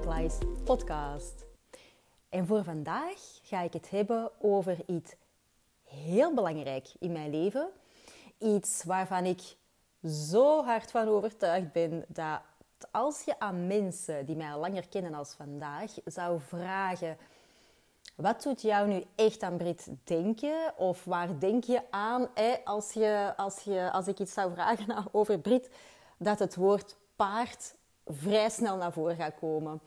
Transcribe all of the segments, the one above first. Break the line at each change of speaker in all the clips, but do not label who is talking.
Klaes podcast. En voor vandaag ga ik het hebben over iets heel belangrijk in mijn leven. Iets waarvan ik zo hard van overtuigd ben dat als je aan mensen die mij al langer kennen als vandaag zou vragen: wat doet jou nu echt aan Brit denken? Of waar denk je aan als, je, als, je, als ik iets zou vragen over Brit? Dat het woord paard vrij snel naar voren gaat komen.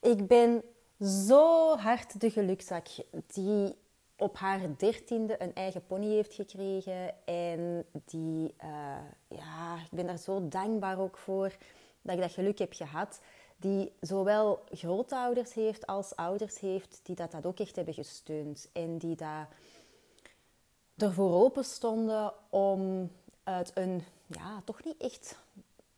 Ik ben zo hard de gelukzak die op haar dertiende een eigen pony heeft gekregen. En die, uh, ja, ik ben daar zo dankbaar ook voor dat ik dat geluk heb gehad. Die zowel grootouders heeft als ouders heeft, die dat, dat ook echt hebben gesteund. En die daar ervoor open stonden om uit een, ja, toch niet echt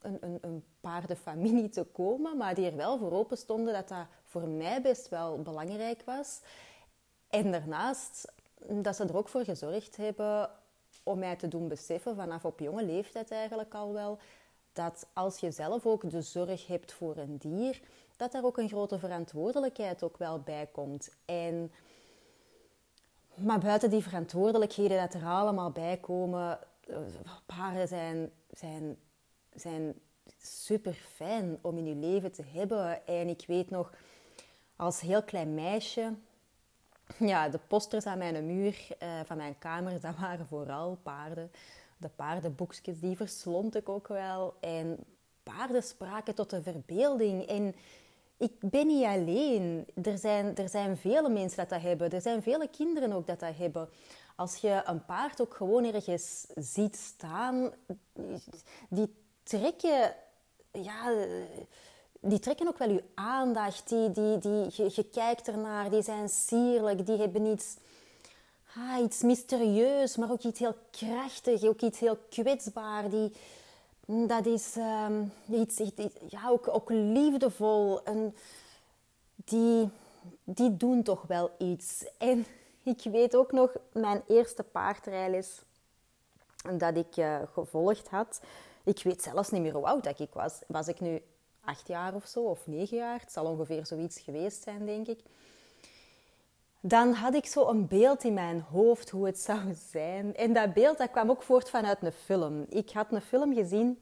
een, een, een paardenfamilie te komen, maar die er wel voor open stonden dat dat voor mij best wel belangrijk was. En daarnaast dat ze er ook voor gezorgd hebben om mij te doen beseffen, vanaf op jonge leeftijd eigenlijk al wel, dat als je zelf ook de zorg hebt voor een dier, dat daar ook een grote verantwoordelijkheid ook wel bij komt. En, maar buiten die verantwoordelijkheden dat er allemaal bij komen, eh, paarden zijn, zijn zijn super fijn om in je leven te hebben. En ik weet nog, als heel klein meisje, ja, de posters aan mijn muur uh, van mijn kamer, dat waren vooral paarden. De paardenboekjes, die verslond ik ook wel. En paarden spraken tot de verbeelding. En ik ben niet alleen. Er zijn, er zijn vele mensen dat dat hebben. Er zijn vele kinderen ook dat dat hebben. Als je een paard ook gewoon ergens ziet staan, die trekken, ja, die trekken ook wel je aandacht. Die, die, die, je, kijkt ernaar, die zijn sierlijk, die hebben iets, ah, iets mysterieus, maar ook iets heel krachtig, ook iets heel kwetsbaar. Die, dat is um, iets, ja, ook, ook liefdevol. En die, die doen toch wel iets. En ik weet ook nog mijn eerste paardrijles dat ik uh, gevolgd had. Ik weet zelfs niet meer hoe oud dat ik was. Was ik nu acht jaar of zo, of negen jaar? Het zal ongeveer zoiets geweest zijn, denk ik. Dan had ik zo een beeld in mijn hoofd hoe het zou zijn. En dat beeld dat kwam ook voort vanuit een film. Ik had een film gezien.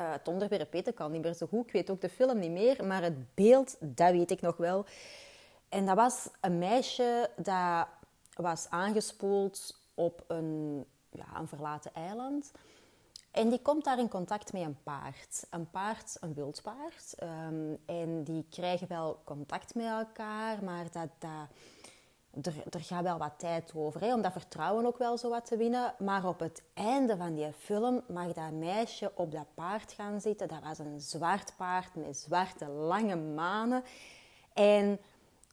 Uh, het onderwerp weet ik al niet meer zo goed. Ik weet ook de film niet meer. Maar het beeld, dat weet ik nog wel. En dat was een meisje dat was aangespoeld op een, ja, een verlaten eiland. En die komt daar in contact met een paard. Een paard, een wildpaard. Um, en die krijgen wel contact met elkaar, maar dat, dat, er, er gaat wel wat tijd over. Hè, om dat vertrouwen ook wel zo wat te winnen. Maar op het einde van die film mag dat meisje op dat paard gaan zitten. Dat was een zwart paard met zwarte lange manen. En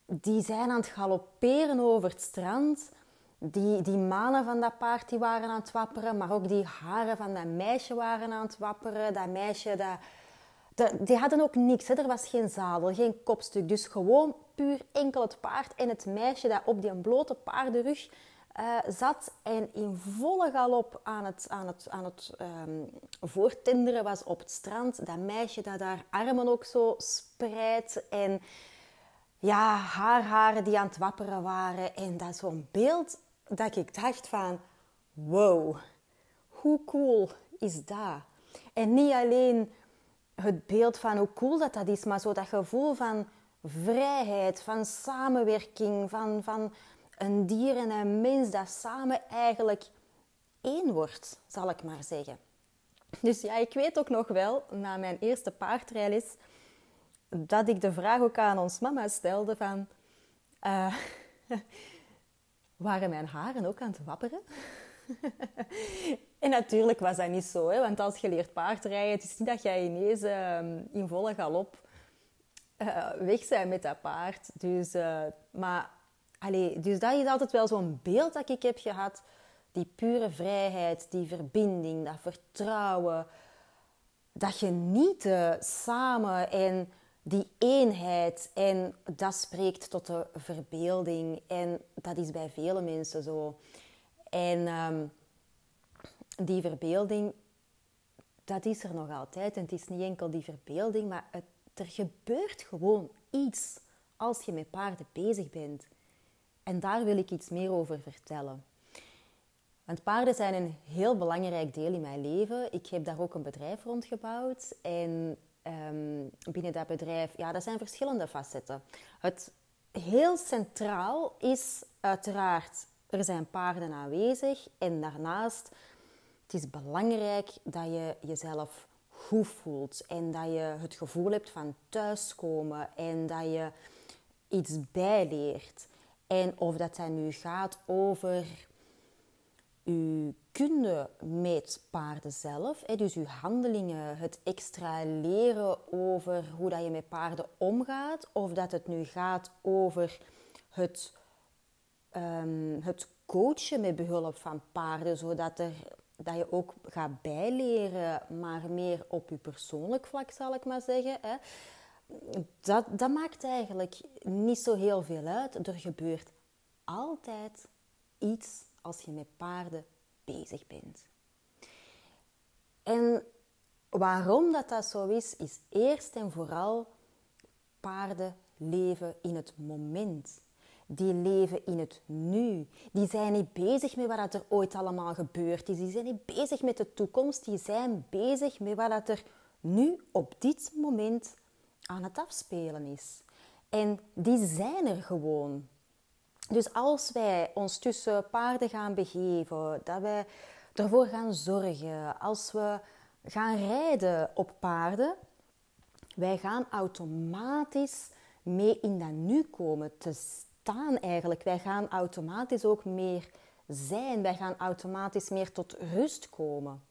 die zijn aan het galopperen over het strand die, die manen van dat paard die waren aan het wapperen, maar ook die haren van dat meisje waren aan het wapperen. Dat meisje, dat, die hadden ook niks. Hè. Er was geen zadel, geen kopstuk. Dus gewoon puur enkel het paard en het meisje dat op die blote paardenrug uh, zat en in volle galop aan het, aan het, aan het um, voortinderen was op het strand. Dat meisje dat haar armen ook zo spreidt en ja, haar haren die aan het wapperen waren. En dat zo'n beeld dat ik dacht van, wow, hoe cool is dat? En niet alleen het beeld van hoe cool dat, dat is, maar zo dat gevoel van vrijheid, van samenwerking, van, van een dier en een mens dat samen eigenlijk één wordt, zal ik maar zeggen. Dus ja, ik weet ook nog wel, na mijn eerste paardrijles, dat ik de vraag ook aan ons mama stelde van... Uh, waren mijn haren ook aan het wapperen? en natuurlijk was dat niet zo, hè? want als je leert paardrijden, het is niet dat jij ineens uh, in volle galop uh, weg bent met dat paard. Dus, uh, maar, allez, dus dat is altijd wel zo'n beeld dat ik heb gehad. Die pure vrijheid, die verbinding, dat vertrouwen, dat genieten samen en die eenheid. En dat spreekt tot de verbeelding. En dat is bij vele mensen zo. En um, die verbeelding, dat is er nog altijd. En het is niet enkel die verbeelding, maar het, er gebeurt gewoon iets als je met paarden bezig bent. En daar wil ik iets meer over vertellen. Want paarden zijn een heel belangrijk deel in mijn leven. Ik heb daar ook een bedrijf rond gebouwd. En um, binnen dat bedrijf, ja, dat zijn verschillende facetten. Het heel centraal is uiteraard er zijn paarden aanwezig en daarnaast, het is belangrijk dat je jezelf goed voelt en dat je het gevoel hebt van thuiskomen en dat je iets bijleert. En of dat dan nu gaat over je kunde met paarden zelf, dus je handelingen, het extra leren over hoe dat je met paarden omgaat, of dat het nu gaat over het um, het coachen met behulp van paarden, zodat er, dat je ook gaat bijleren, maar meer op je persoonlijk vlak zal ik maar zeggen. Dat, dat maakt eigenlijk niet zo heel veel uit. Er gebeurt altijd iets als je met paarden bezig bent. En waarom dat, dat zo is, is eerst en vooral paarden leven in het moment die leven in het nu. Die zijn niet bezig met wat er ooit allemaal gebeurd is. Die zijn niet bezig met de toekomst. Die zijn bezig met wat er nu op dit moment aan het afspelen is. En die zijn er gewoon. Dus als wij ons tussen paarden gaan begeven, dat wij ervoor gaan zorgen, als we gaan rijden op paarden, wij gaan automatisch mee in dat nu komen te staan eigenlijk. Wij gaan automatisch ook meer zijn. Wij gaan automatisch meer tot rust komen.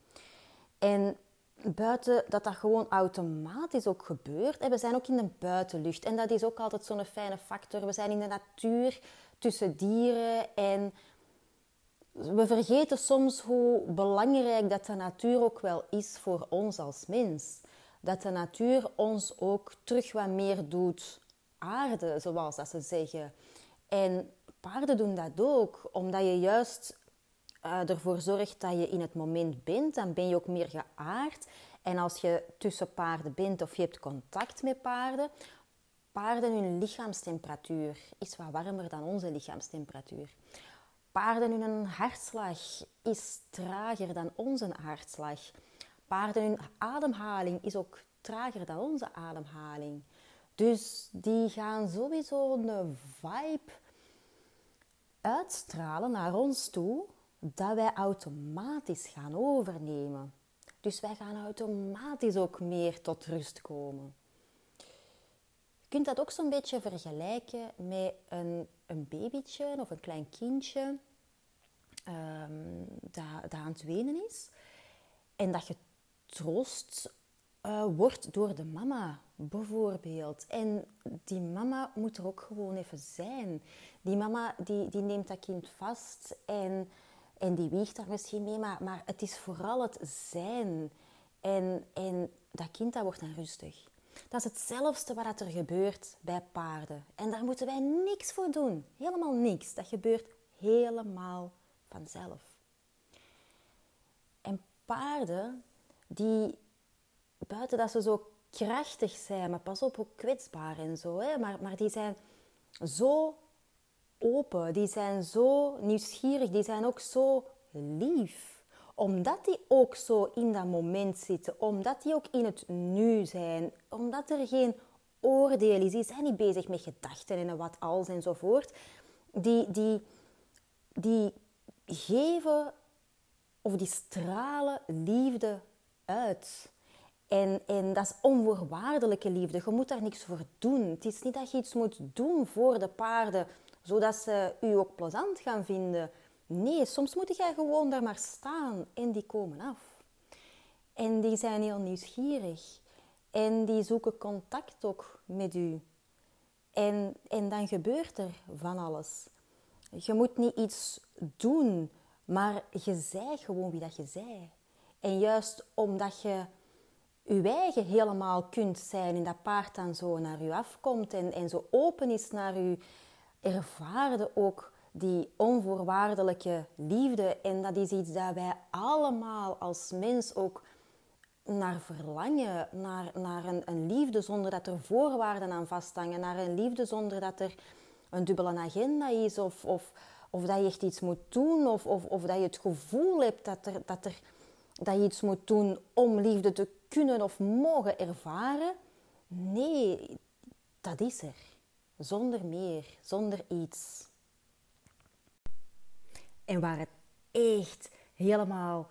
En buiten dat dat gewoon automatisch ook gebeurt. we zijn ook in de buitenlucht. En dat is ook altijd zo'n fijne factor. We zijn in de natuur tussen dieren. En we vergeten soms hoe belangrijk dat de natuur ook wel is voor ons als mens. Dat de natuur ons ook terug wat meer doet aarde, zoals dat ze zeggen. En paarden doen dat ook, omdat je juist uh, ervoor zorgt dat je in het moment bent. Dan ben je ook meer geaard. En als je tussen paarden bent of je hebt contact met paarden, paarden hun lichaamstemperatuur is wat warmer dan onze lichaamstemperatuur. Paarden hun hartslag is trager dan onze hartslag. Paarden hun ademhaling is ook trager dan onze ademhaling. Dus die gaan sowieso een vibe uitstralen naar ons toe dat wij automatisch gaan overnemen. Dus wij gaan automatisch ook meer tot rust komen. Je kunt dat ook zo'n beetje vergelijken met een, een babytje of een klein kindje um, dat, aan het wenen is. En dat je troost uh, wordt door de mama, bijvoorbeeld. En die mama moet er ook gewoon even zijn. Die mama die, die neemt dat kind vast en, en die wiegt daar misschien mee, maar, maar het is vooral het zijn. En, en dat kind dat wordt dan rustig. Dat is hetzelfde wat er gebeurt bij paarden. En daar moeten wij niks voor doen. Helemaal niks. Dat gebeurt helemaal vanzelf. En paarden, die, buiten dat ze zo krachtig zijn, maar pas op, ook kwetsbaar en zo. Hè? Maar, maar die zijn zo open, die zijn zo nieuwsgierig, die zijn ook zo lief. Omdat die ook zo in dat moment zitten, omdat die ook in het nu zijn, omdat er geen oordeel is, die zijn niet bezig met gedachten en wat als enzovoort. die, die, die geven of die stralen liefde uit. En, en dat is onvoorwaardelijke liefde. Je moet daar niks voor doen. Het is niet dat je iets moet doen voor de paarden, zodat ze u ook plezant gaan vinden. Nee, soms moet jij gewoon daar maar staan en die komen af. En die zijn heel nieuwsgierig. En die zoeken contact ook met u. En, en dan gebeurt er van alles. Je moet niet iets doen, maar je zei gewoon wie dat je zei. En juist omdat je je eigen helemaal kunt zijn en dat paard dan zo naar u afkomt en, en zo open is naar u, ervaarde ook die onvoorwaardelijke liefde. En dat is iets dat wij allemaal als mens ook naar verlangen, naar, naar een, een liefde zonder dat er voorwaarden aan vasthangen, naar een liefde zonder dat er een dubbele agenda is of, of, of dat je echt iets moet doen of, of, of dat je het gevoel hebt dat, er, dat, er, dat je iets moet doen om liefde te kunnen of mogen ervaren. Nee, dat is er. Zonder meer, zonder iets. En waar het echt helemaal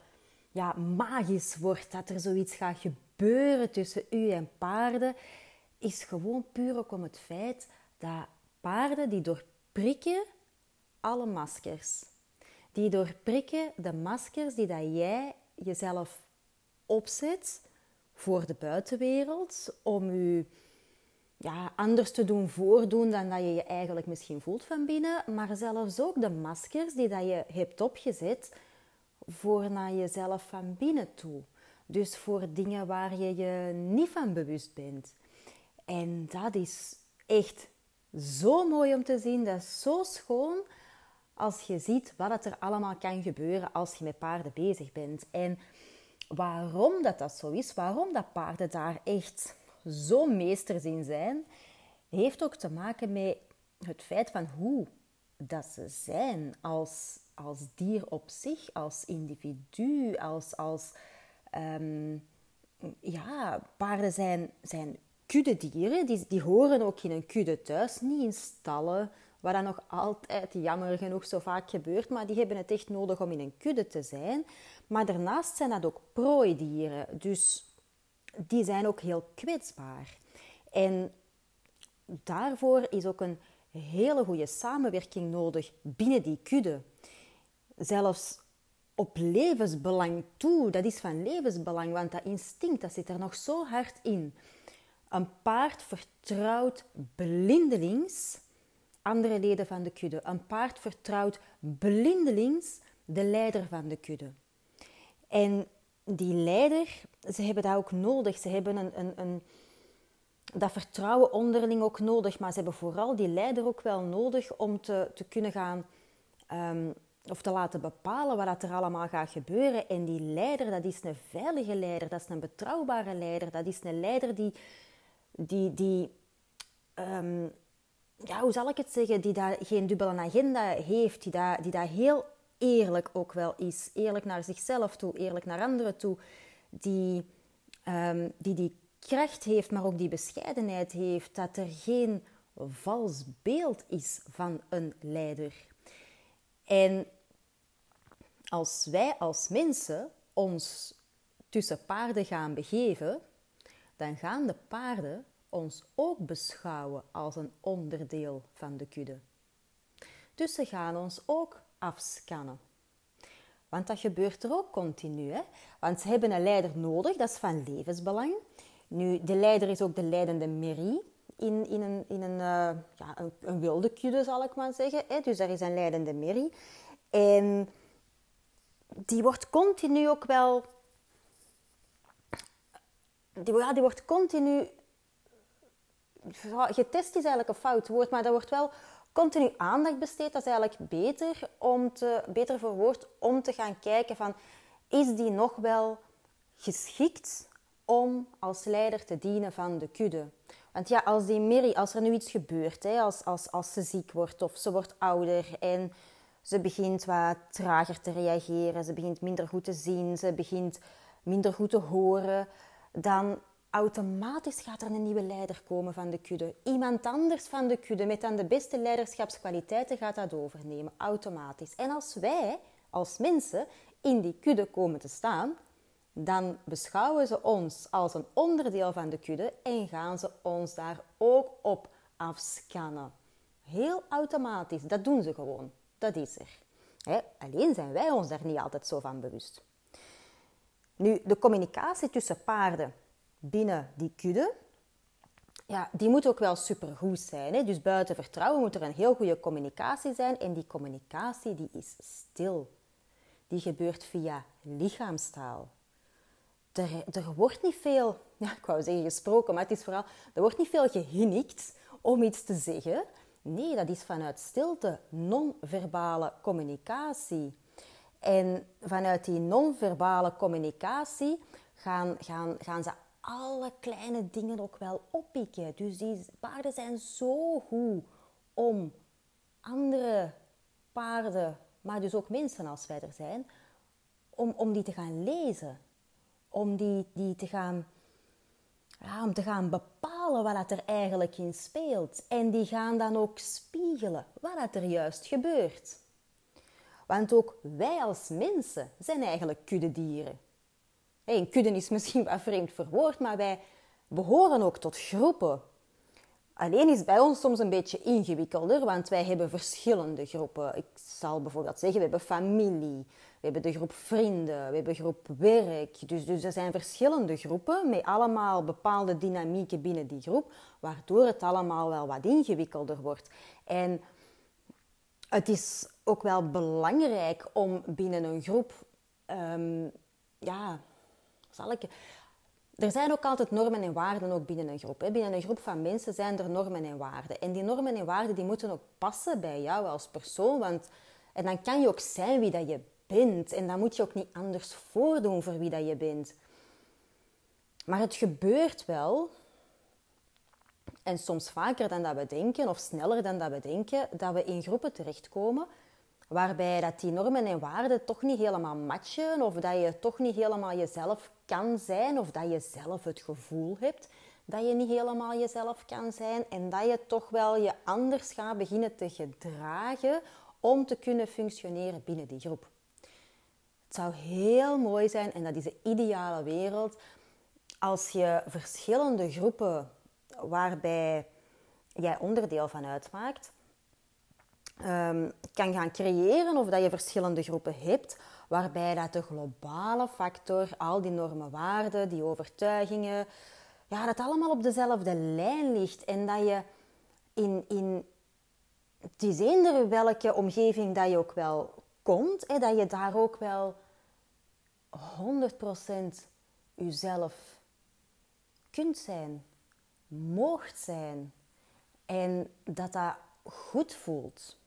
ja, magisch wordt, dat er zoiets gaat gebeuren tussen u en paarden, is gewoon puur ook om het feit dat paarden die doorprikken alle maskers. Die doorprikken de maskers die dat jij jezelf opzet voor de buitenwereld om u ja, anders te doen voordoen dan dat je je eigenlijk misschien voelt van binnen, maar zelfs ook de maskers die dat je hebt opgezet voor naar jezelf van binnen toe. Dus voor dingen waar je je niet van bewust bent. En dat is echt zo mooi om te zien. Dat is zo schoon als je ziet wat er allemaal kan gebeuren als je met paarden bezig bent. En waarom dat, dat zo is, waarom dat paarden daar echt zo meesters in zijn, heeft ook te maken met het feit van hoe dat ze zijn als, als dier op zich, als individu, als, als um, ja, paarden zijn, zijn kuddedieren, die, die horen ook in een kudde thuis, niet in stallen, wat dan nog altijd jammer genoeg zo vaak gebeurt, maar die hebben het echt nodig om in een kudde te zijn. Maar daarnaast zijn dat ook prooidieren, dus die zijn ook heel kwetsbaar. En daarvoor is ook een hele goede samenwerking nodig binnen die kudde. Zelfs op levensbelang toe, dat is van levensbelang, want dat instinct dat zit er nog zo hard in. Een paard vertrouwt blindelings andere leden van de kudde. Een paard vertrouwt blindelings de leider van de kudde. En die leider, ze hebben dat ook nodig. Ze hebben een, een, een, dat vertrouwen onderling ook nodig. Maar ze hebben vooral die leider ook wel nodig om te, te kunnen gaan... Ehm, of te laten bepalen wat er allemaal gaat gebeuren. En die leider, dat is een veilige leider, dat is een betrouwbare leider, dat is een leider die, die, die ehm, ja, hoe zal ik het zeggen, die daar geen dubbele agenda heeft, die daar, die heel eerlijk ook wel is. Eerlijk naar zichzelf toe, eerlijk naar anderen toe. Die, um, die die kracht heeft, maar ook die bescheidenheid heeft. Dat er geen vals beeld is van een leider. En als wij als mensen ons tussen paarden gaan begeven, dan gaan de paarden ons ook beschouwen als een onderdeel van de kudde. Dus ze gaan ons ook afscannen. Want dat gebeurt er ook continu. Hè? Want ze hebben een leider nodig, dat is van levensbelang. Nu, de leider is ook de leidende merie in, in, een, in een, uh, ja, een, een, wilde kudde, zal ik maar zeggen. Hè? Dus er is een leidende merie. En die wordt continu ook wel... Ja, die wordt continu... Getest is eigenlijk een fout woord, maar dat wordt wel continu aandacht besteed, dat is eigenlijk beter, om te, beter verwoord om te gaan kijken van is die nog wel geschikt om als leider te dienen van de kudde. Want ja, als die Mary, als er nu iets gebeurt, hè, als, als, als ze ziek wordt of ze wordt ouder en ze begint wat trager te reageren, ze begint minder goed te zien, ze begint minder goed te horen, dan automatisch gaat er een nieuwe leider komen van de kudde. Iemand anders van de kudde met dan de beste leiderschapskwaliteiten gaat dat overnemen, automatisch. En als wij als mensen in die kudde komen te staan, dan beschouwen ze ons als een onderdeel van de kudde en gaan ze ons daar ook op afscannen. Heel automatisch, dat doen ze gewoon. Dat is er. alleen zijn wij ons daar niet altijd zo van bewust. Nu, de communicatie tussen paarden binnen die kudde, ja, die moet ook wel supergoed zijn. Hè? Dus buiten vertrouwen moet er een heel goede communicatie zijn. En die communicatie die is stil. Die gebeurt via lichaamstaal. Er, wordt niet veel, ja, ik wou zeggen gesproken, maar het is vooral, er wordt niet veel gehinnikt om iets te zeggen. Nee, dat is vanuit stilte, non-verbale communicatie. En vanuit die non-verbale communicatie gaan, gaan, gaan ze alle kleine dingen ook wel oppikken. Dus die paarden zijn zo goed om andere paarden, maar dus ook mensen als wij er zijn, om, om die te gaan lezen. Om die, die te gaan ja, om te gaan bepalen wat er eigenlijk in speelt. En die gaan dan ook spiegelen wat er juist gebeurt. Want ook wij als mensen zijn eigenlijk kuddedieren. Een kudde is misschien wat vreemd verwoord, maar wij behoren ook tot groepen. Alleen is bij ons soms een beetje ingewikkelder, want wij hebben verschillende groepen. Ik zal bijvoorbeeld zeggen, we hebben familie, we hebben de groep vrienden, we hebben groep werk. Dus, dus er zijn verschillende groepen met allemaal bepaalde dynamieken binnen die groep, waardoor het allemaal wel wat ingewikkelder wordt. En het is ook wel belangrijk om binnen een groep, um, ja, Er zijn ook altijd normen en waarden ook binnen een groep. Binnen een groep van mensen zijn er normen en waarden. En die normen en waarden die moeten ook passen bij jou als persoon. Want, en dan kan je ook zijn wie dat je bent. En dan moet je ook niet anders voordoen voor wie dat je bent. Maar het gebeurt wel, en soms vaker dan dat we denken, of sneller dan dat we denken, dat we in groepen terechtkomen waarbij dat die normen en waarden toch niet helemaal matchen, of dat je toch niet helemaal jezelf kan zijn, of dat je zelf het gevoel hebt dat je niet helemaal jezelf kan zijn en dat je toch wel je anders gaat beginnen te gedragen om te kunnen functioneren binnen die groep. Het zou heel mooi zijn, en dat is de ideale wereld, als je verschillende groepen waarbij jij onderdeel van uitmaakt, um, kan gaan creëren of dat je verschillende groepen hebt, waarbij dat de globale factor, al die normen, waarden, die overtuigingen, ja, dat allemaal op dezelfde lijn ligt en dat je in, in het is eender welke omgeving dat je ook wel komt, hè, dat je daar ook wel 100% jezelf kunt zijn, moogt zijn en dat dat goed voelt.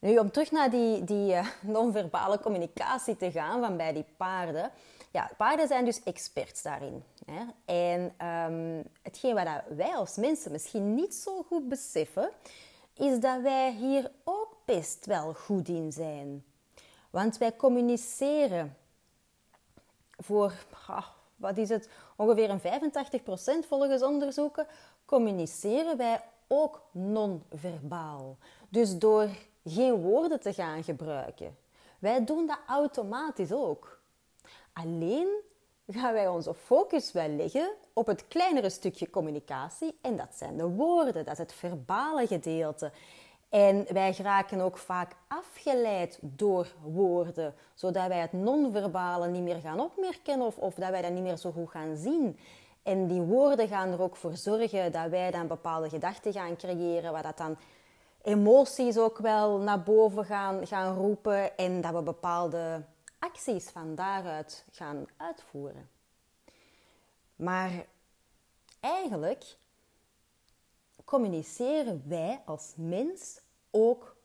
Nu, om terug naar die, die uh, non-verbale communicatie te gaan van bij die paarden. Ja, paarden zijn dus experts daarin. Hè? En um, hetgeen wat wij als mensen misschien niet zo goed beseffen, is dat wij hier ook best wel goed in zijn. Want wij communiceren voor, wat is het, ongeveer een 85% volgens onderzoeken, communiceren wij ook non-verbaal. Dus door geen woorden te gaan gebruiken. Wij doen dat automatisch ook. Alleen gaan wij onze focus wel leggen op het kleinere stukje communicatie en dat zijn de woorden, dat is het verbale gedeelte. En wij geraken ook vaak afgeleid door woorden, zodat wij het non-verbale niet meer gaan opmerken of, of dat wij dat niet meer zo goed gaan zien. En die woorden gaan er ook voor zorgen dat wij dan bepaalde gedachten gaan creëren, wat dat dan emoties ook wel naar boven gaan, gaan roepen en dat we bepaalde acties van daaruit gaan uitvoeren. Maar eigenlijk communiceren wij als mens ook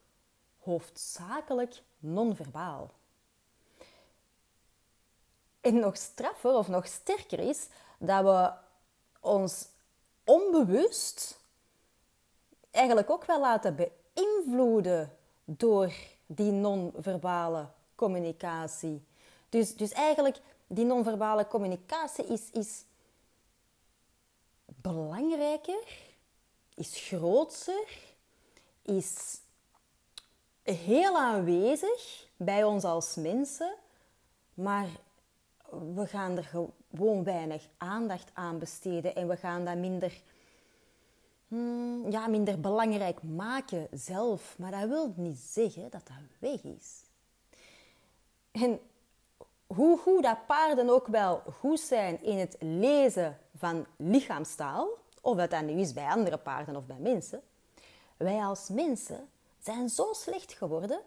hoofdzakelijk non-verbaal. En nog straffer of nog sterker is dat we ons onbewust eigenlijk ook wel laten beïnvloeden door die non-verbale communicatie. Dus, dus eigenlijk, die non-verbale communicatie is, is belangrijker, is grootser, is heel aanwezig bij ons als mensen, maar we gaan er gewoon weinig aandacht aan besteden en we gaan dat minder, hmm, ja, minder belangrijk maken zelf. Maar dat wil niet zeggen dat dat weg is. En hoe goed dat paarden ook wel goed zijn in het lezen van lichaamstaal, of dat dat nu is bij andere paarden of bij mensen, wij als mensen zijn zo slecht geworden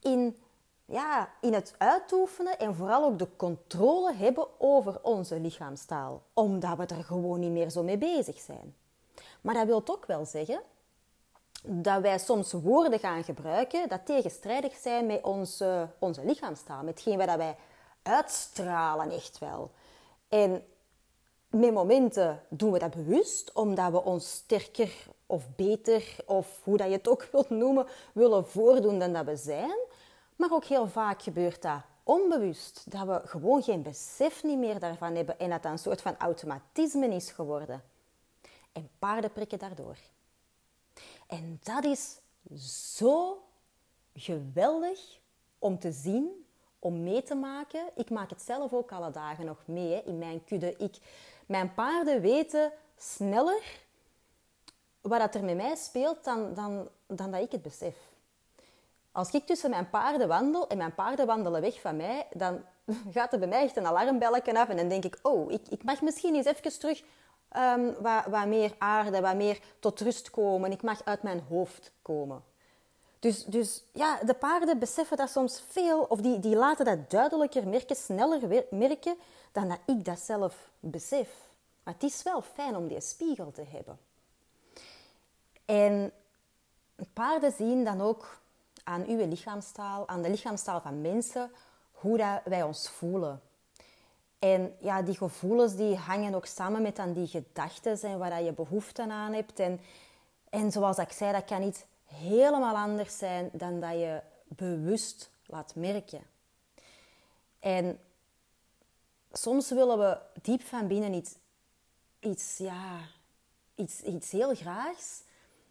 in, ja, in het uitoefenen en vooral ook de controle hebben over onze lichaamstaal, omdat we er gewoon niet meer zo mee bezig zijn. Maar dat wil ook wel zeggen dat wij soms woorden gaan gebruiken dat tegenstrijdig zijn met onze, onze lichaamstaal, met hetgeen wat wij uitstralen echt wel. En met momenten doen we dat bewust, omdat we ons sterker of beter, of hoe dat je het ook wilt noemen, willen voordoen dan dat we zijn. Maar ook heel vaak gebeurt dat onbewust, dat we gewoon geen besef niet meer daarvan hebben en dat dat een soort van automatisme is geworden. En paarden prikken daardoor. En dat is zo geweldig om te zien, om mee te maken. Ik maak het zelf ook alle dagen nog mee in mijn kudde. Ik, mijn paarden weten sneller wat er met mij speelt dan, dan, dan dat ik het besef. Als ik tussen mijn paarden wandel en mijn paarden wandelen weg van mij, dan gaat er bij mij echt een alarmbelletje af en dan denk ik, oh, ik, ik mag misschien eens even terug wat, wat meer aarde, wat meer tot rust komen. Ik mag uit mijn hoofd komen. Dus, dus ja, de paarden beseffen dat soms veel, of die, die laten dat duidelijker merken, sneller merken, dan dat ik dat zelf besef. Maar het is wel fijn om die spiegel te hebben. En paarden zien dan ook aan uw lichaamstaal, aan de lichaamstaal van mensen, hoe dat wij ons voelen. En ja, die gevoelens die hangen ook samen met dan die gedachten en waar je behoefte aan hebt. En, en zoals ik zei, dat kan niet helemaal anders zijn dan dat je bewust laat merken. En soms willen we diep van binnen iets, iets, ja, iets, iets heel graags,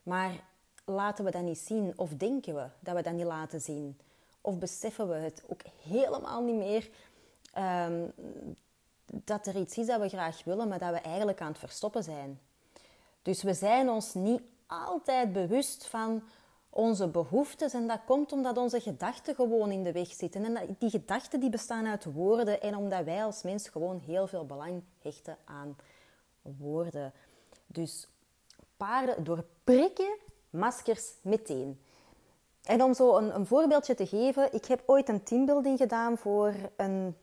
maar laten we dat niet zien of denken we dat we dat niet laten zien? Of beseffen we het ook helemaal niet meer um, dat er iets is dat we graag willen, maar dat we eigenlijk aan het verstoppen zijn? Dus we zijn ons niet altijd bewust van onze behoeftes en dat komt omdat onze gedachten gewoon in de weg zitten. En die gedachten die bestaan uit woorden en omdat wij als mens gewoon heel veel belang hechten aan woorden. Dus paarden doorprikken maskers meteen. En om zo een, een, voorbeeldje te geven, ik heb ooit een teambuilding gedaan voor een,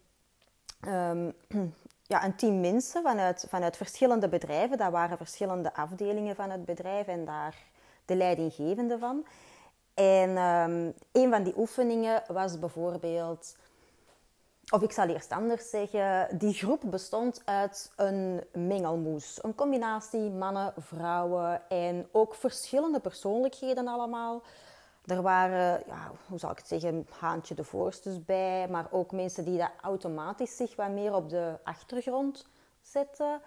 um, ja, een team mensen vanuit, vanuit verschillende bedrijven. Dat waren verschillende afdelingen van het bedrijf en daar de leidinggevende van. En um, een van die oefeningen was bijvoorbeeld of ik zal eerst anders zeggen, die groep bestond uit een mengelmoes. Een combinatie mannen, vrouwen en ook verschillende persoonlijkheden allemaal. Er waren, ja, hoe zal ik het zeggen, haantje de voorstes bij, maar ook mensen die dat automatisch zich wat meer op de achtergrond zetten.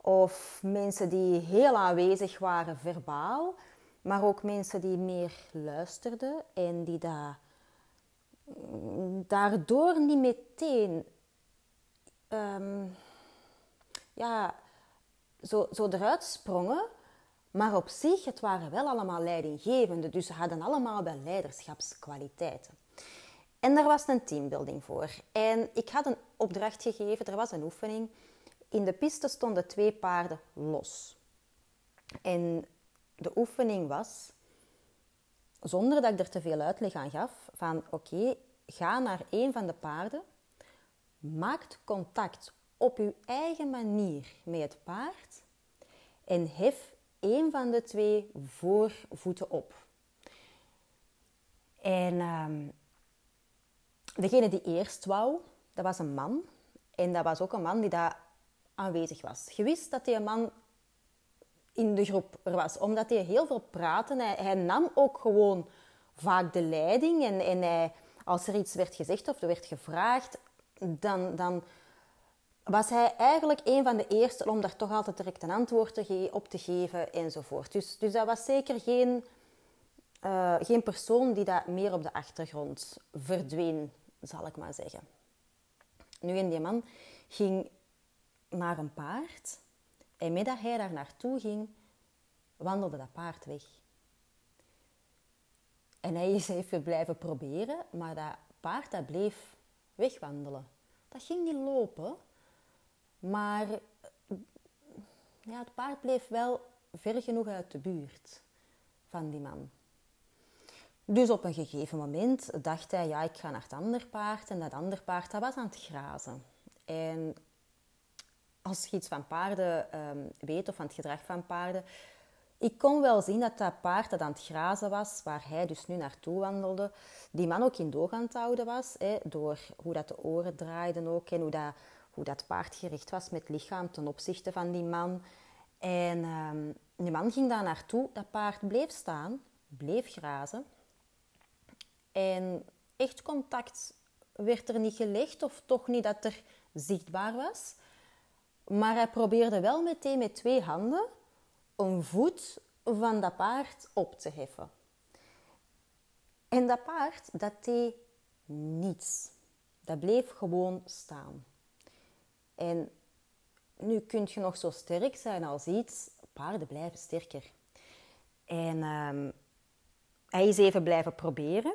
Of mensen die heel aanwezig waren verbaal, maar ook mensen die meer luisterden en die dat daardoor niet meteen ehm, ja, zo, zo eruit sprongen. Maar op zich, het waren wel allemaal leidinggevenden. Dus ze hadden allemaal wel leiderschapskwaliteiten. En daar was een teambuilding voor. En ik had een opdracht gegeven, er was een oefening. In de piste stonden twee paarden los. En de oefening was zonder dat ik er te veel uitleg aan gaf, van oké, ga naar een van de paarden, maak contact op uw eigen manier met het paard en hef een van de twee voorvoeten op. En ehm, degene die eerst wou, dat was een man. En dat was ook een man die daar aanwezig was. Je wist dat die man in de groep er was. Omdat hij heel veel praatte. Hij, hij nam ook gewoon vaak de leiding. En, en hij, als er iets werd gezegd of er werd gevraagd, dan, dan was hij eigenlijk een van de eerste om daar toch altijd direct een antwoord te op te geven enzovoort. Dus, dus dat was zeker geen, uh, geen persoon die dat meer op de achtergrond verdween, zal ik maar zeggen. Nu, en die man ging naar een paard. En met dat hij daar naartoe ging, wandelde dat paard weg. En hij is even blijven proberen, maar dat paard dat bleef wegwandelen. Dat ging niet lopen, maar ja, het paard bleef wel ver genoeg uit de buurt van die man. Dus op een gegeven moment dacht hij, ja, ik ga naar het ander paard. En dat ander paard, dat was aan het grazen. En als je iets van paarden ehm, weet of van het gedrag van paarden, ik kon wel zien dat dat paard dat aan het grazen was, waar hij dus nu naartoe wandelde, die man ook in doog aan het houden was, hè, door hoe dat de oren draaiden ook en hoe dat, hoe dat paard gericht was met lichaam ten opzichte van die man. En um, die man ging daar naartoe, dat paard bleef staan, bleef grazen. En echt contact werd er niet gelegd, of toch niet dat er zichtbaar was. Maar hij probeerde wel meteen met twee handen een voet van dat paard op te heffen. En dat paard, dat deed niets. Dat bleef gewoon staan. En nu kun je nog zo sterk zijn als iets, paarden blijven sterker. En ehm, hij is even blijven proberen.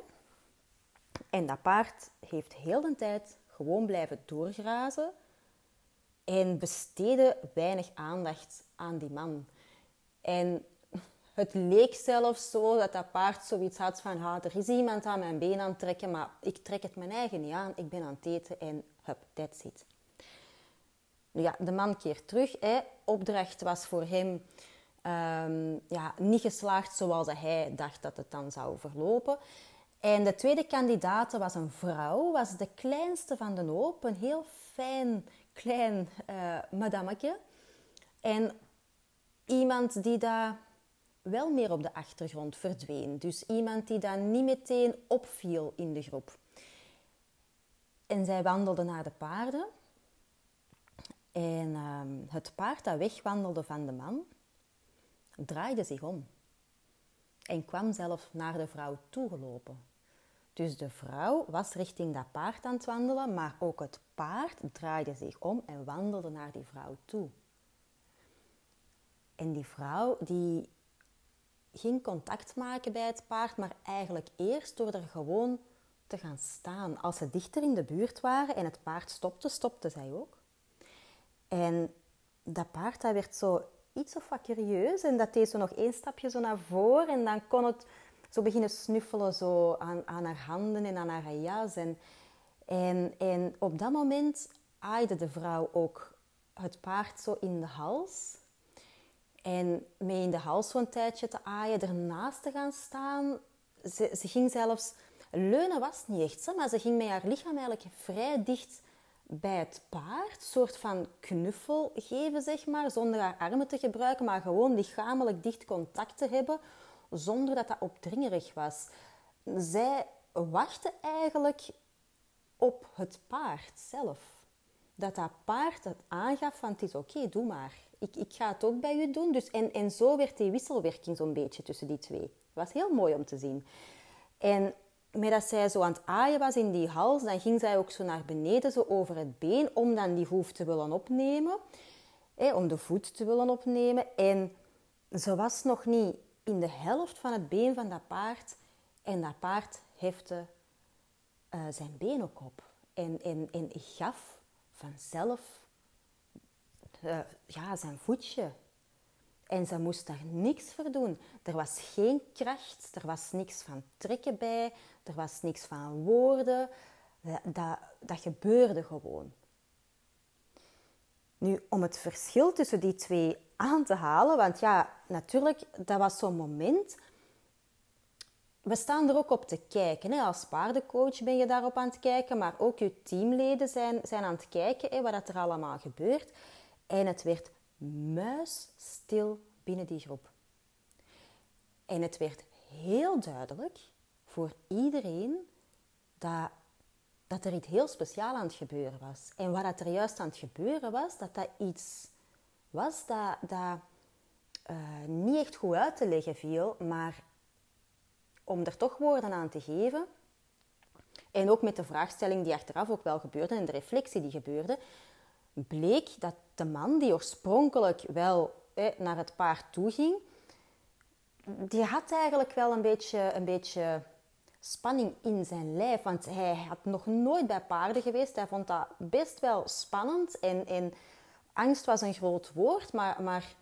En dat paard heeft heel de tijd gewoon blijven doorgrazen en besteedde weinig aandacht aan die man. En het leek zelfs zo dat dat paard zoiets had van, ah, er is iemand aan mijn been aan het trekken, maar ik trek het mijn eigen niet aan, ik ben aan het eten en hup, that's it. Ja, de man keert terug. Hè. Opdracht was voor hem ehm, ja, niet geslaagd zoals hij dacht dat het dan zou verlopen. En de tweede kandidaat was een vrouw, was de kleinste van de hoop, een heel fijn, klein uh, madameke. En iemand die daar wel meer op de achtergrond verdween. Dus iemand die daar niet meteen opviel in de groep. En zij wandelde naar de paarden. En ehm, het paard dat wegwandelde van de man, draaide zich om. En kwam zelf naar de vrouw toegelopen. Dus de vrouw was richting dat paard aan het wandelen, maar ook het paard draaide zich om en wandelde naar die vrouw toe. En die vrouw die ging contact maken bij het paard, maar eigenlijk eerst door er gewoon te gaan staan. Als ze dichter in de buurt waren en het paard stopte, stopte zij ook. En dat paard dat werd zo iets of wat curieus en dat deed zo nog één stapje zo naar voren en dan kon het zo beginnen snuffelen zo aan, aan haar handen en aan haar jas. En, en, en op dat moment aaide de vrouw ook het paard zo in de hals. En mee in de hals zo'n tijdje te aaien, ernaast te gaan staan. Ze, ze ging zelfs... Leunen was niet echt, maar ze ging met haar lichaam eigenlijk vrij dicht bij het paard. Soort van knuffel geven, zeg maar. Zonder haar armen te gebruiken, maar gewoon lichamelijk dicht contact te hebben zonder dat dat opdringerig was. Zij wachtte eigenlijk op het paard zelf. Dat dat paard het aangaf van het is oké, doe maar. Ik, ik ga het ook bij u doen. Dus, en, en zo werd die wisselwerking zo'n beetje tussen die twee. Het was heel mooi om te zien. En met dat zij zo aan het aaien was in die hals, dan ging zij ook zo naar beneden, zo over het been, om dan die hoef te willen opnemen. Hè, om de voet te willen opnemen. En ze was nog niet in de helft van het been van dat paard. En dat paard hefte uh, zijn been ook op. En, en, en gaf vanzelf uh, ja, zijn voetje. En ze moest daar niks voor doen. Er was geen kracht, er was niks van trekken bij, er was niks van woorden. Dat, dat, gebeurde gewoon. Nu, om het verschil tussen die twee aan te halen. Want ja, natuurlijk, dat was zo'n moment. We staan er ook op te kijken. Hè. Als paardencoach ben je daarop aan het kijken, maar ook je teamleden zijn, zijn aan het kijken hè, wat er allemaal gebeurt. En het werd muisstil binnen die groep. En het werd heel duidelijk voor iedereen dat dat er iets heel speciaals aan het gebeuren was. En wat dat er juist aan het gebeuren was, dat dat iets was dat, dat uh, niet echt goed uit te leggen viel, maar om er toch woorden aan te geven, en ook met de vraagstelling die achteraf ook wel gebeurde en de reflectie die gebeurde, bleek dat de man die oorspronkelijk wel naar het paard toe ging, die had eigenlijk wel een beetje, een beetje spanning in zijn lijf. Want hij had nog nooit bij paarden geweest. Hij vond dat best wel spannend. En, angst was een groot woord, maar, maar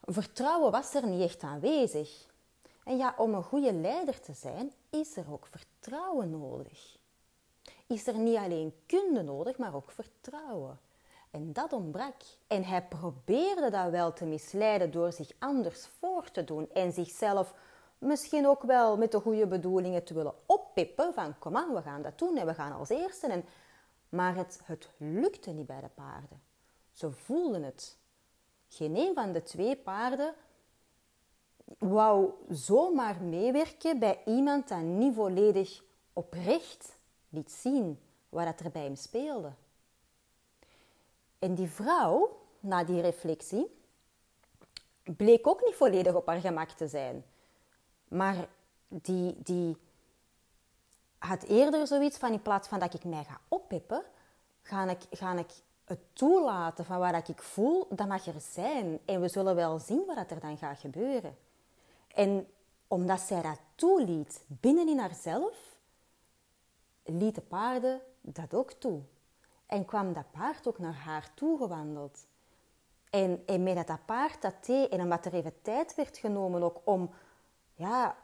vertrouwen was er niet echt aanwezig. En ja, om een goede leider te zijn, is er ook vertrouwen nodig. Is er niet alleen kunde nodig, maar ook vertrouwen. En dat ontbrak. En hij probeerde dat wel te misleiden door zich anders voor te doen en zichzelf misschien ook wel met de goede bedoelingen te willen oppippen van kom aan, we gaan dat doen en we gaan als eerste. En, maar het, het lukte niet bij de paarden. Ze voelden het. Geen een van de twee paarden wou zomaar meewerken bij iemand dat niet volledig oprecht liet zien wat er bij hem speelde. En die vrouw, na die reflectie, bleek ook niet volledig op haar gemak te zijn. Maar die, die had eerder zoiets van, in plaats van dat ik mij ga oppippen, ga ik, ga ik het toelaten van wat ik voel, dat mag er zijn. En we zullen wel zien wat er dan gaat gebeuren. En omdat zij dat toeliet binnenin haarzelf, liet de paarden dat ook toe. En kwam dat paard ook naar haar toe gewandeld. En, en met dat, paard dat deed, en omdat er even tijd werd genomen ook om, ja,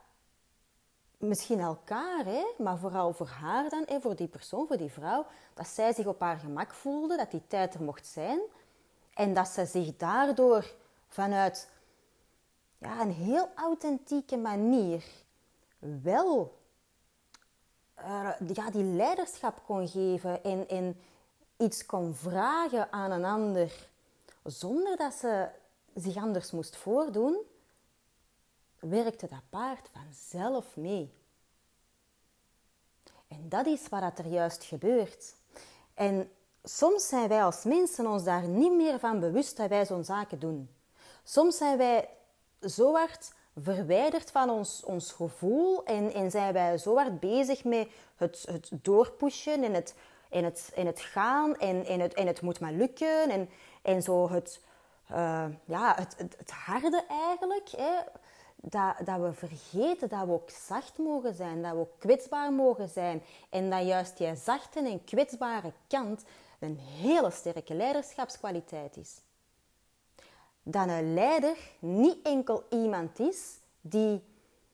misschien elkaar, hè, maar vooral voor haar dan, hè, voor die persoon, voor die vrouw, dat zij zich op haar gemak voelde, dat die tijd er mocht zijn. En dat ze zich daardoor vanuit ja, een heel authentieke manier wel uh, ja, die leiderschap kon geven en, en iets kon vragen aan een ander zonder dat ze zich anders moest voordoen, werkte dat paard vanzelf mee. En dat is wat er juist gebeurt. En soms zijn wij als mensen ons daar niet meer van bewust dat wij zo'n zaken doen. Soms zijn wij zo hard verwijderd van ons, ons gevoel en, en zijn wij zo hard bezig met het, het doorpushen en het, en het, het gaan en, het, het moet maar lukken en, en zo het, uh, ja, het, harde eigenlijk. Hè, dat, dat we vergeten dat we ook zacht mogen zijn, dat we ook kwetsbaar mogen zijn. En dat juist die zachte en kwetsbare kant een hele sterke leiderschapskwaliteit is dat een leider niet enkel iemand is die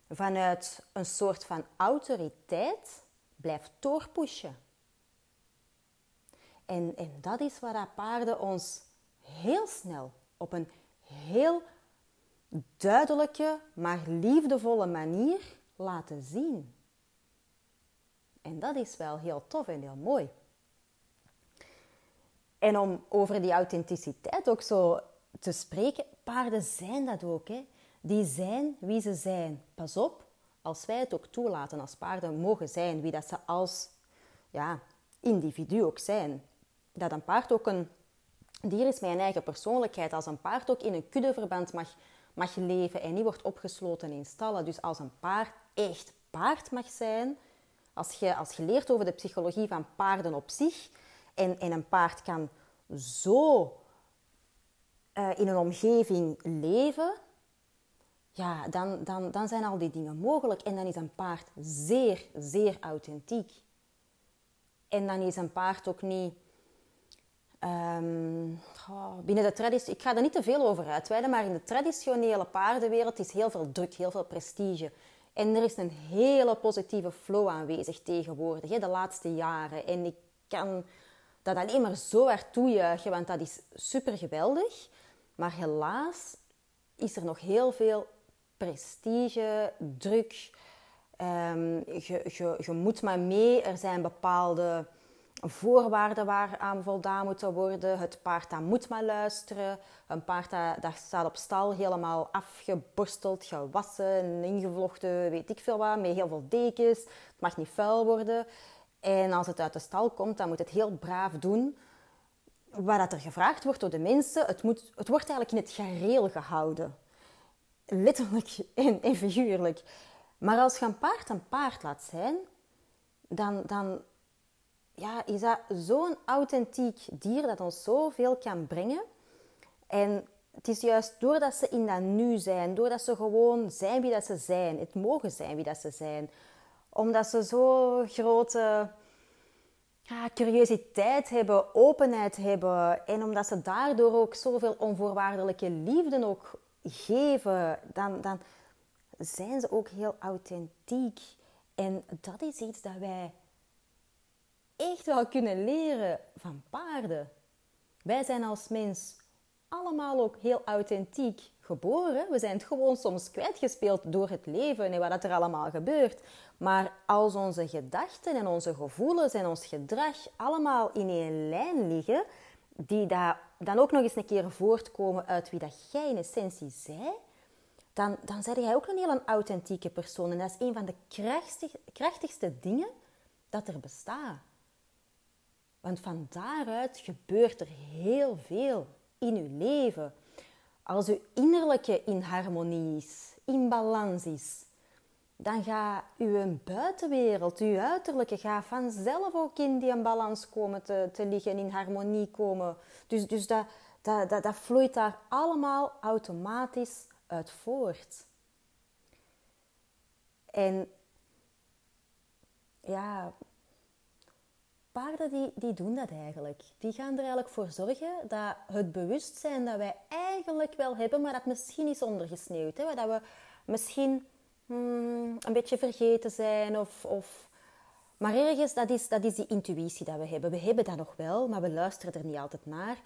vanuit een soort van autoriteit blijft doorpushen. En, en dat is waar paarden ons heel snel op een heel duidelijke, maar liefdevolle manier laten zien. En dat is wel heel tof en heel mooi. En om over die authenticiteit ook zo te spreken. Paarden zijn dat ook. Hè. Die zijn wie ze zijn. Pas op, als wij het ook toelaten als paarden mogen zijn, wie dat ze als ja, individu ook zijn. Dat een paard ook een dier is met een eigen persoonlijkheid. Als een paard ook in een kuddeverband mag, mag leven en niet wordt opgesloten in stallen. Dus als een paard echt paard mag zijn, als je, als je leert over de psychologie van paarden op zich en, en een paard kan zo uh, in een omgeving leven, ja, dan, dan, dan zijn al die dingen mogelijk. En dan is een paard zeer, zeer authentiek. En dan is een paard ook niet... Oh, binnen de traditie, ik ga er niet te veel over uitweiden, maar in de traditionele paardenwereld is heel veel druk, heel veel prestige. En er is een hele positieve flow aanwezig tegenwoordig, hè, de laatste jaren. En ik kan dat alleen maar zo hard toejuichen, want dat is super geweldig. Maar helaas is er nog heel veel prestige, druk. Je, je, moet maar mee. Er zijn bepaalde voorwaarden waaraan voldaan moeten worden. Het paard dat moet maar luisteren. Een paard dat, staat op stal helemaal afgeborsteld, gewassen, ingevlochten, weet ik veel wat, met heel veel dekens. Het mag niet vuil worden. En als het uit de stal komt, dan moet het heel braaf doen wat er gevraagd wordt door de mensen. Het, moet, het wordt eigenlijk in het gareel gehouden. Letterlijk en, en figuurlijk. Maar als je een paard een paard laat zijn, dan, dan ja, is dat zo'n authentiek dier dat ons zoveel kan brengen. En het is juist doordat ze in dat nu zijn, doordat ze gewoon zijn wie dat ze zijn, het mogen zijn wie dat ze zijn, omdat ze zo grote ja, curiositeit hebben, openheid hebben en omdat ze daardoor ook zoveel onvoorwaardelijke liefde ook geven, dan, dan zijn ze ook heel authentiek. En dat is iets dat wij echt wel kunnen leren van paarden. Wij zijn als mens allemaal ook heel authentiek geboren. We zijn het gewoon soms kwijtgespeeld door het leven en wat er allemaal gebeurt. Maar als onze gedachten en onze gevoelens en ons gedrag allemaal in één lijn liggen, die dan ook nog eens een keer voortkomen uit wie dat jij in essentie zij, dan, dan ben jij ook een heel authentieke persoon. En dat is een van de krachtigste dingen dat er bestaat. Want van daaruit gebeurt er heel veel in uw leven. Als uw innerlijke in harmonie is, in balans is, dan gaat uw buitenwereld, uw uiterlijke, gaat vanzelf ook in die balans komen te, te liggen, in harmonie komen. Dus, dus dat, dat, dat, dat vloeit daar allemaal automatisch uit voort. En ja, paarden die, die doen dat eigenlijk. Die gaan er eigenlijk voor zorgen dat het bewustzijn dat wij eigenlijk wel hebben, maar dat misschien is ondergesneeuwd. Hè? Dat we misschien hmm, een beetje vergeten zijn of, of... Maar ergens, dat is, dat is die intuïtie dat we hebben. We hebben dat nog wel, maar we luisteren er niet altijd naar.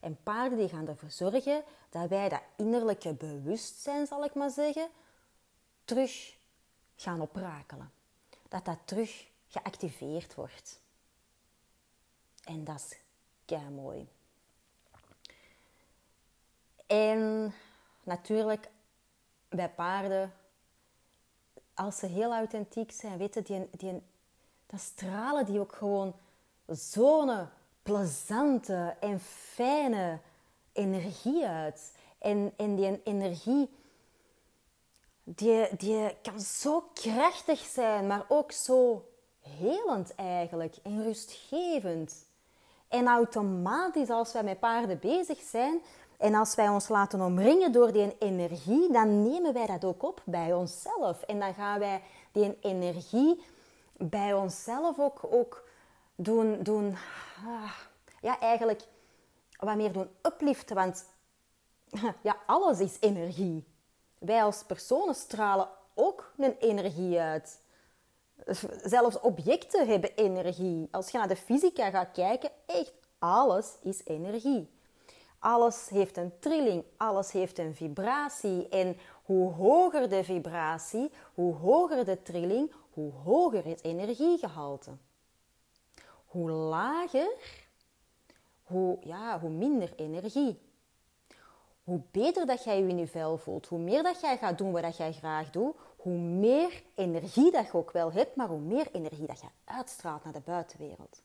En paarden die gaan ervoor zorgen dat wij dat innerlijke bewustzijn, zal ik maar zeggen, terug gaan oprakelen. Dat dat terug geactiveerd wordt. En dat is kei mooi. En natuurlijk, bij paarden, als ze heel authentiek zijn, weten die, die, dan stralen die ook gewoon zo'n plezante en fijne energie uit. En, en die energie, die, die kan zo krachtig zijn, maar ook zo helend eigenlijk en rustgevend. En automatisch als wij met paarden bezig zijn en als wij ons laten omringen door die energie, dan nemen wij dat ook op bij onszelf. En dan gaan wij die energie bij onszelf ook, ook doen, doen ah, ja, eigenlijk wat meer doen upliften. Want ja, alles is energie. Wij als personen stralen ook een energie uit. Zelfs objecten hebben energie. Als je naar de fysica gaat kijken, echt alles is energie. Alles heeft een trilling, alles heeft een vibratie. En hoe hoger de vibratie, hoe hoger de trilling, hoe hoger het energiegehalte. Hoe lager, hoe, ja, hoe minder energie. Hoe beter dat jij je in je vel voelt, hoe meer dat jij gaat doen wat jij graag doet, hoe meer energie dat je ook wel hebt, maar hoe meer energie dat je uitstraalt naar de buitenwereld.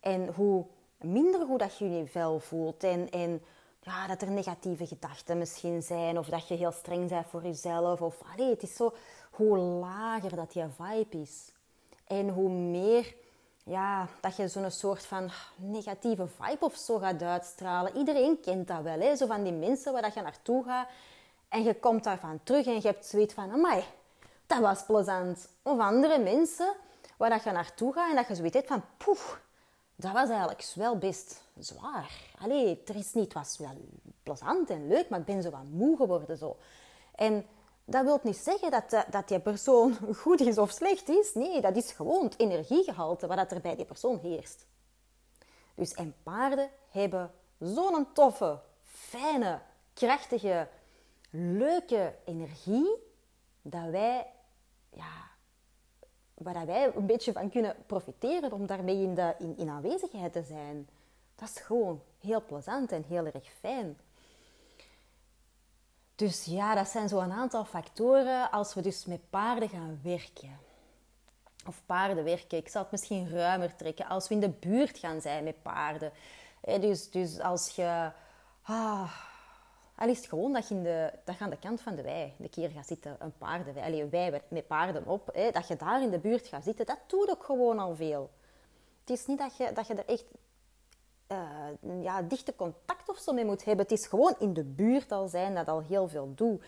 En hoe minder goed dat je je vel voelt en, en ja, dat er negatieve gedachten misschien zijn of dat je heel streng bent voor jezelf. Of, allee, het is zo, hoe lager dat je vibe is. En hoe meer ja, dat je zo'n soort van negatieve vibe of zo gaat uitstralen. Iedereen kent dat wel, hè? zo van die mensen waar dat je naartoe gaat en je komt daarvan terug en je hebt zoiets van, amai, dat was plezant. Of andere mensen waar dat je naartoe gaat en dat je zoiets hebt van, poef, dat was eigenlijk wel best zwaar. Allee, er is niet, het was wel plezant en leuk, maar ik ben zo wat moe geworden. Zo. En dat wil niet zeggen dat, eh, dat die persoon goed is of slecht is. Nee, dat is gewoon het energiegehalte wat er bij die persoon heerst. Dus en paarden hebben zo'n toffe, fijne, krachtige, leuke energie dat wij, ja, waar wij een beetje van kunnen profiteren om daarmee in, de, in, aanwezigheid te zijn. Dat is gewoon heel plezant en heel erg fijn. Dus ja, dat zijn zo een aantal factoren als we dus met paarden gaan werken. of paarden werken. Ik zal het misschien ruimer trekken. Als we in de buurt gaan zijn met paarden. dus, dus als je... Ah, al is het gewoon dat je, in de, dat je aan de kant van de wei een keer gaat zitten, een paardenwei, allee, wei met paarden op, hè, dat je daar in de buurt gaat zitten, dat doet ook gewoon al veel. Het is niet dat je, dat je er echt uh, ja, dichte contact of zo mee moet hebben. Het is gewoon in de buurt al zijn dat al heel veel doet.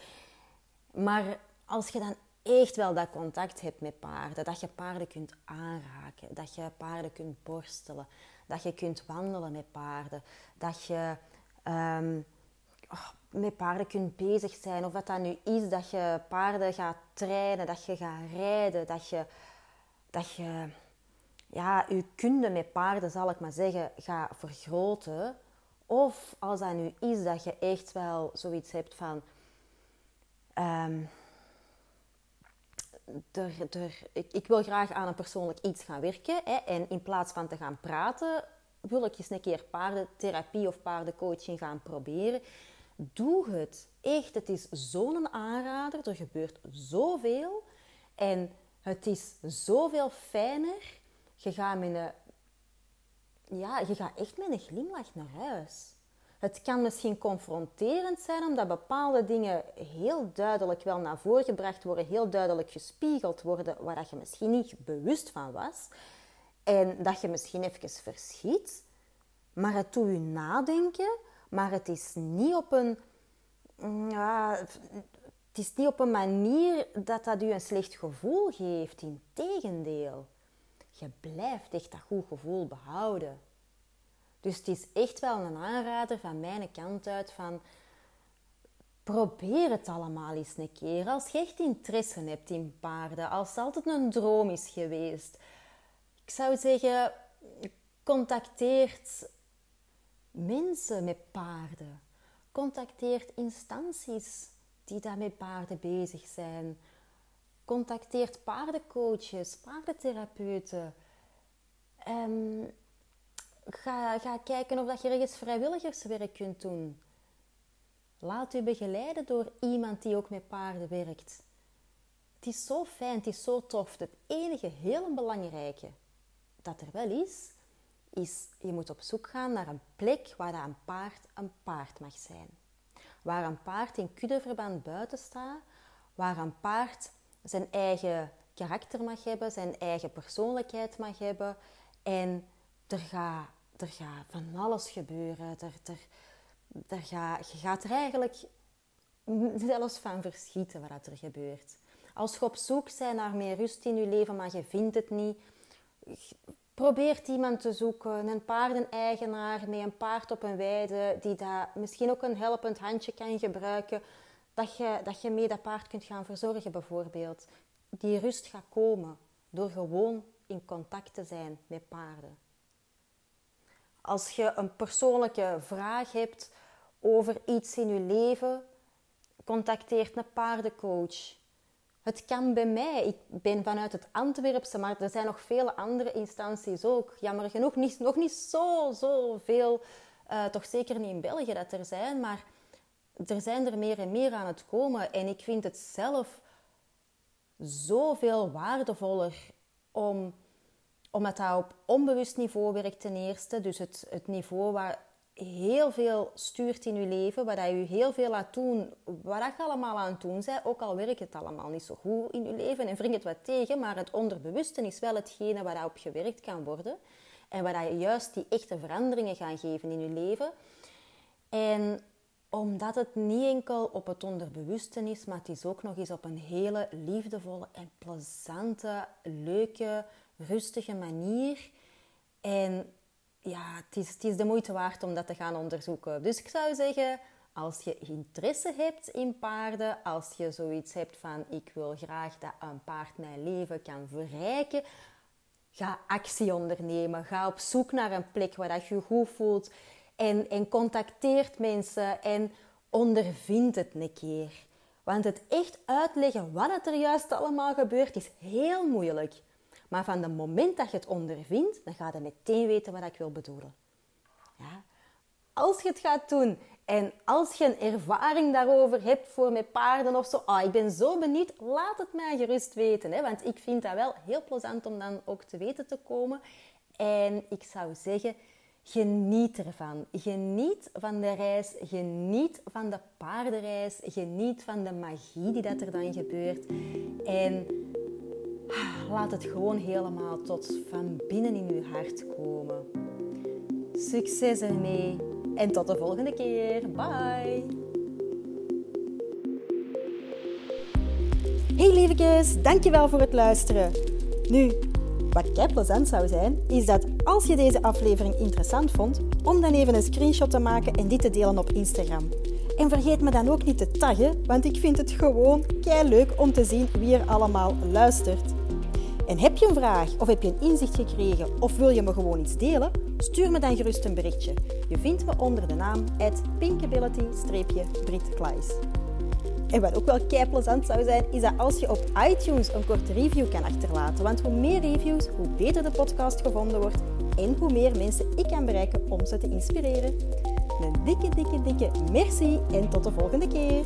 Maar als je dan echt wel dat contact hebt met paarden, dat je paarden kunt aanraken, dat je paarden kunt borstelen, dat je kunt wandelen met paarden, dat je um, oh, met paarden kunt bezig zijn, of wat dat nu is, dat je paarden gaat trainen, dat je gaat rijden, dat je, dat je ja, je kunde met paarden, zal ik maar zeggen, gaat vergroten. Of als dat nu is dat je echt wel zoiets hebt van... Um, er, er, ik, ik, wil graag aan een persoonlijk iets gaan werken. Hè, en in plaats van te gaan praten, wil ik eens een keer paardentherapie of paardencoaching gaan proberen. Doe het. Echt, het is zo'n aanrader. Er gebeurt zoveel. En het is zoveel fijner je gaat, met een, ja, je gaat echt met een glimlach naar huis. Het kan misschien confronterend zijn omdat bepaalde dingen heel duidelijk wel naar voren gebracht worden, heel duidelijk gespiegeld worden, waar je misschien niet bewust van was. En dat je misschien even verschiet. Maar het doet je nadenken, maar het is niet op een, ja, het is niet op een manier dat dat je een slecht gevoel geeft. Integendeel je blijft echt dat goed gevoel behouden. Dus het is echt wel een aanrader van mijn kant uit van probeer het allemaal eens een keer. Als je echt interesse hebt in paarden, als het altijd een droom is geweest. Ik zou zeggen, contacteert mensen met paarden. Contacteert instanties die daar met paarden bezig zijn. Contacteert paardencoaches, paardentherapeuten. Um, ga, ga kijken of dat je ergens vrijwilligerswerk kunt doen. Laat u begeleiden door iemand die ook met paarden werkt. Het is zo fijn, het is zo tof. Het enige heel belangrijke dat er wel is, is je moet op zoek gaan naar een plek waar een paard een paard mag zijn. Waar een paard in kuddeverband buiten staat, waar een paard zijn eigen karakter mag hebben, zijn eigen persoonlijkheid mag hebben. En er gaat, er gaat van alles gebeuren. Er, er gaat, je gaat er eigenlijk zelfs van verschieten wat er gebeurt. Als je op zoek bent naar meer rust in je leven, maar je vindt het niet, probeert iemand te zoeken, een paardeneigenaar met een paard op een weide, die daar misschien ook een helpend handje kan gebruiken dat je, dat je mee dat paard kunt gaan verzorgen bijvoorbeeld. Die rust gaat komen door gewoon in contact te zijn met paarden. Als je een persoonlijke vraag hebt over iets in je leven, contacteer een paardencoach. Het kan bij mij. Ik ben vanuit het Antwerpse, maar er zijn nog vele andere instanties ook. Jammer genoeg niet, nog niet zo, zo veel, uh, toch zeker niet in België dat er zijn, maar er zijn er meer en meer aan het komen. En ik vind het zelf zoveel waardevoller om, omdat dat op onbewust niveau werkt ten eerste. Dus het, het niveau waar heel veel stuurt in je leven, waar dat je heel veel laat doen, wat je allemaal aan het doen bent, ook al werkt het allemaal niet zo goed in je leven en wringt het wat tegen, maar het onderbewuste is wel hetgene waar op gewerkt kan worden en waar je juist die echte veranderingen gaan geven in je leven. En omdat het niet enkel op het onderbewuste is, maar het is ook nog eens op een hele liefdevolle en plezante, leuke, rustige manier. En ja, het is, het is de moeite waard om dat te gaan onderzoeken. Dus ik zou zeggen, als je interesse hebt in paarden, als je zoiets hebt van ik wil graag dat een paard mijn leven kan verrijken, ga actie ondernemen. Ga op zoek naar een plek waar dat je goed voelt. En, en contacteert mensen en ondervindt het een keer. Want het echt uitleggen wat er juist allemaal gebeurt is heel moeilijk. Maar van het moment dat je het ondervindt, dan ga je meteen weten wat ik wil bedoelen. Ja? als je het gaat doen en als je een ervaring daarover hebt voor met paarden of zo, ah, ik ben zo benieuwd, laat het mij gerust weten. Hè? Want ik vind dat wel heel plezant om dan ook te weten te komen. En ik zou zeggen, geniet ervan. Geniet van de reis, geniet van de paardenreis, geniet van de magie die dat er dan gebeurt. En laat het gewoon helemaal tot van binnen in je hart komen. Succes ermee en tot de volgende keer. Bye! Hey lievekes, dankjewel voor het luisteren. Nu, wat kei plezant zou zijn, is dat als je deze aflevering interessant vond, om dan even een screenshot te maken en dit te delen op Instagram. En vergeet me dan ook niet te taggen, want ik vind het gewoon kei leuk om te zien wie er allemaal luistert. En heb je een vraag of heb je een inzicht gekregen of wil je me gewoon iets delen? Stuur me dan gerust een berichtje. Je vindt me onder de naam pinkability-britkleis. En wat ook wel kei plezant zou zijn, is dat als je op iTunes een korte review kan achterlaten. Want hoe meer reviews, hoe beter de podcast gevonden wordt en hoe meer mensen ik kan bereiken om ze te inspireren. Een dikke, dikke, dikke merci en tot de volgende keer.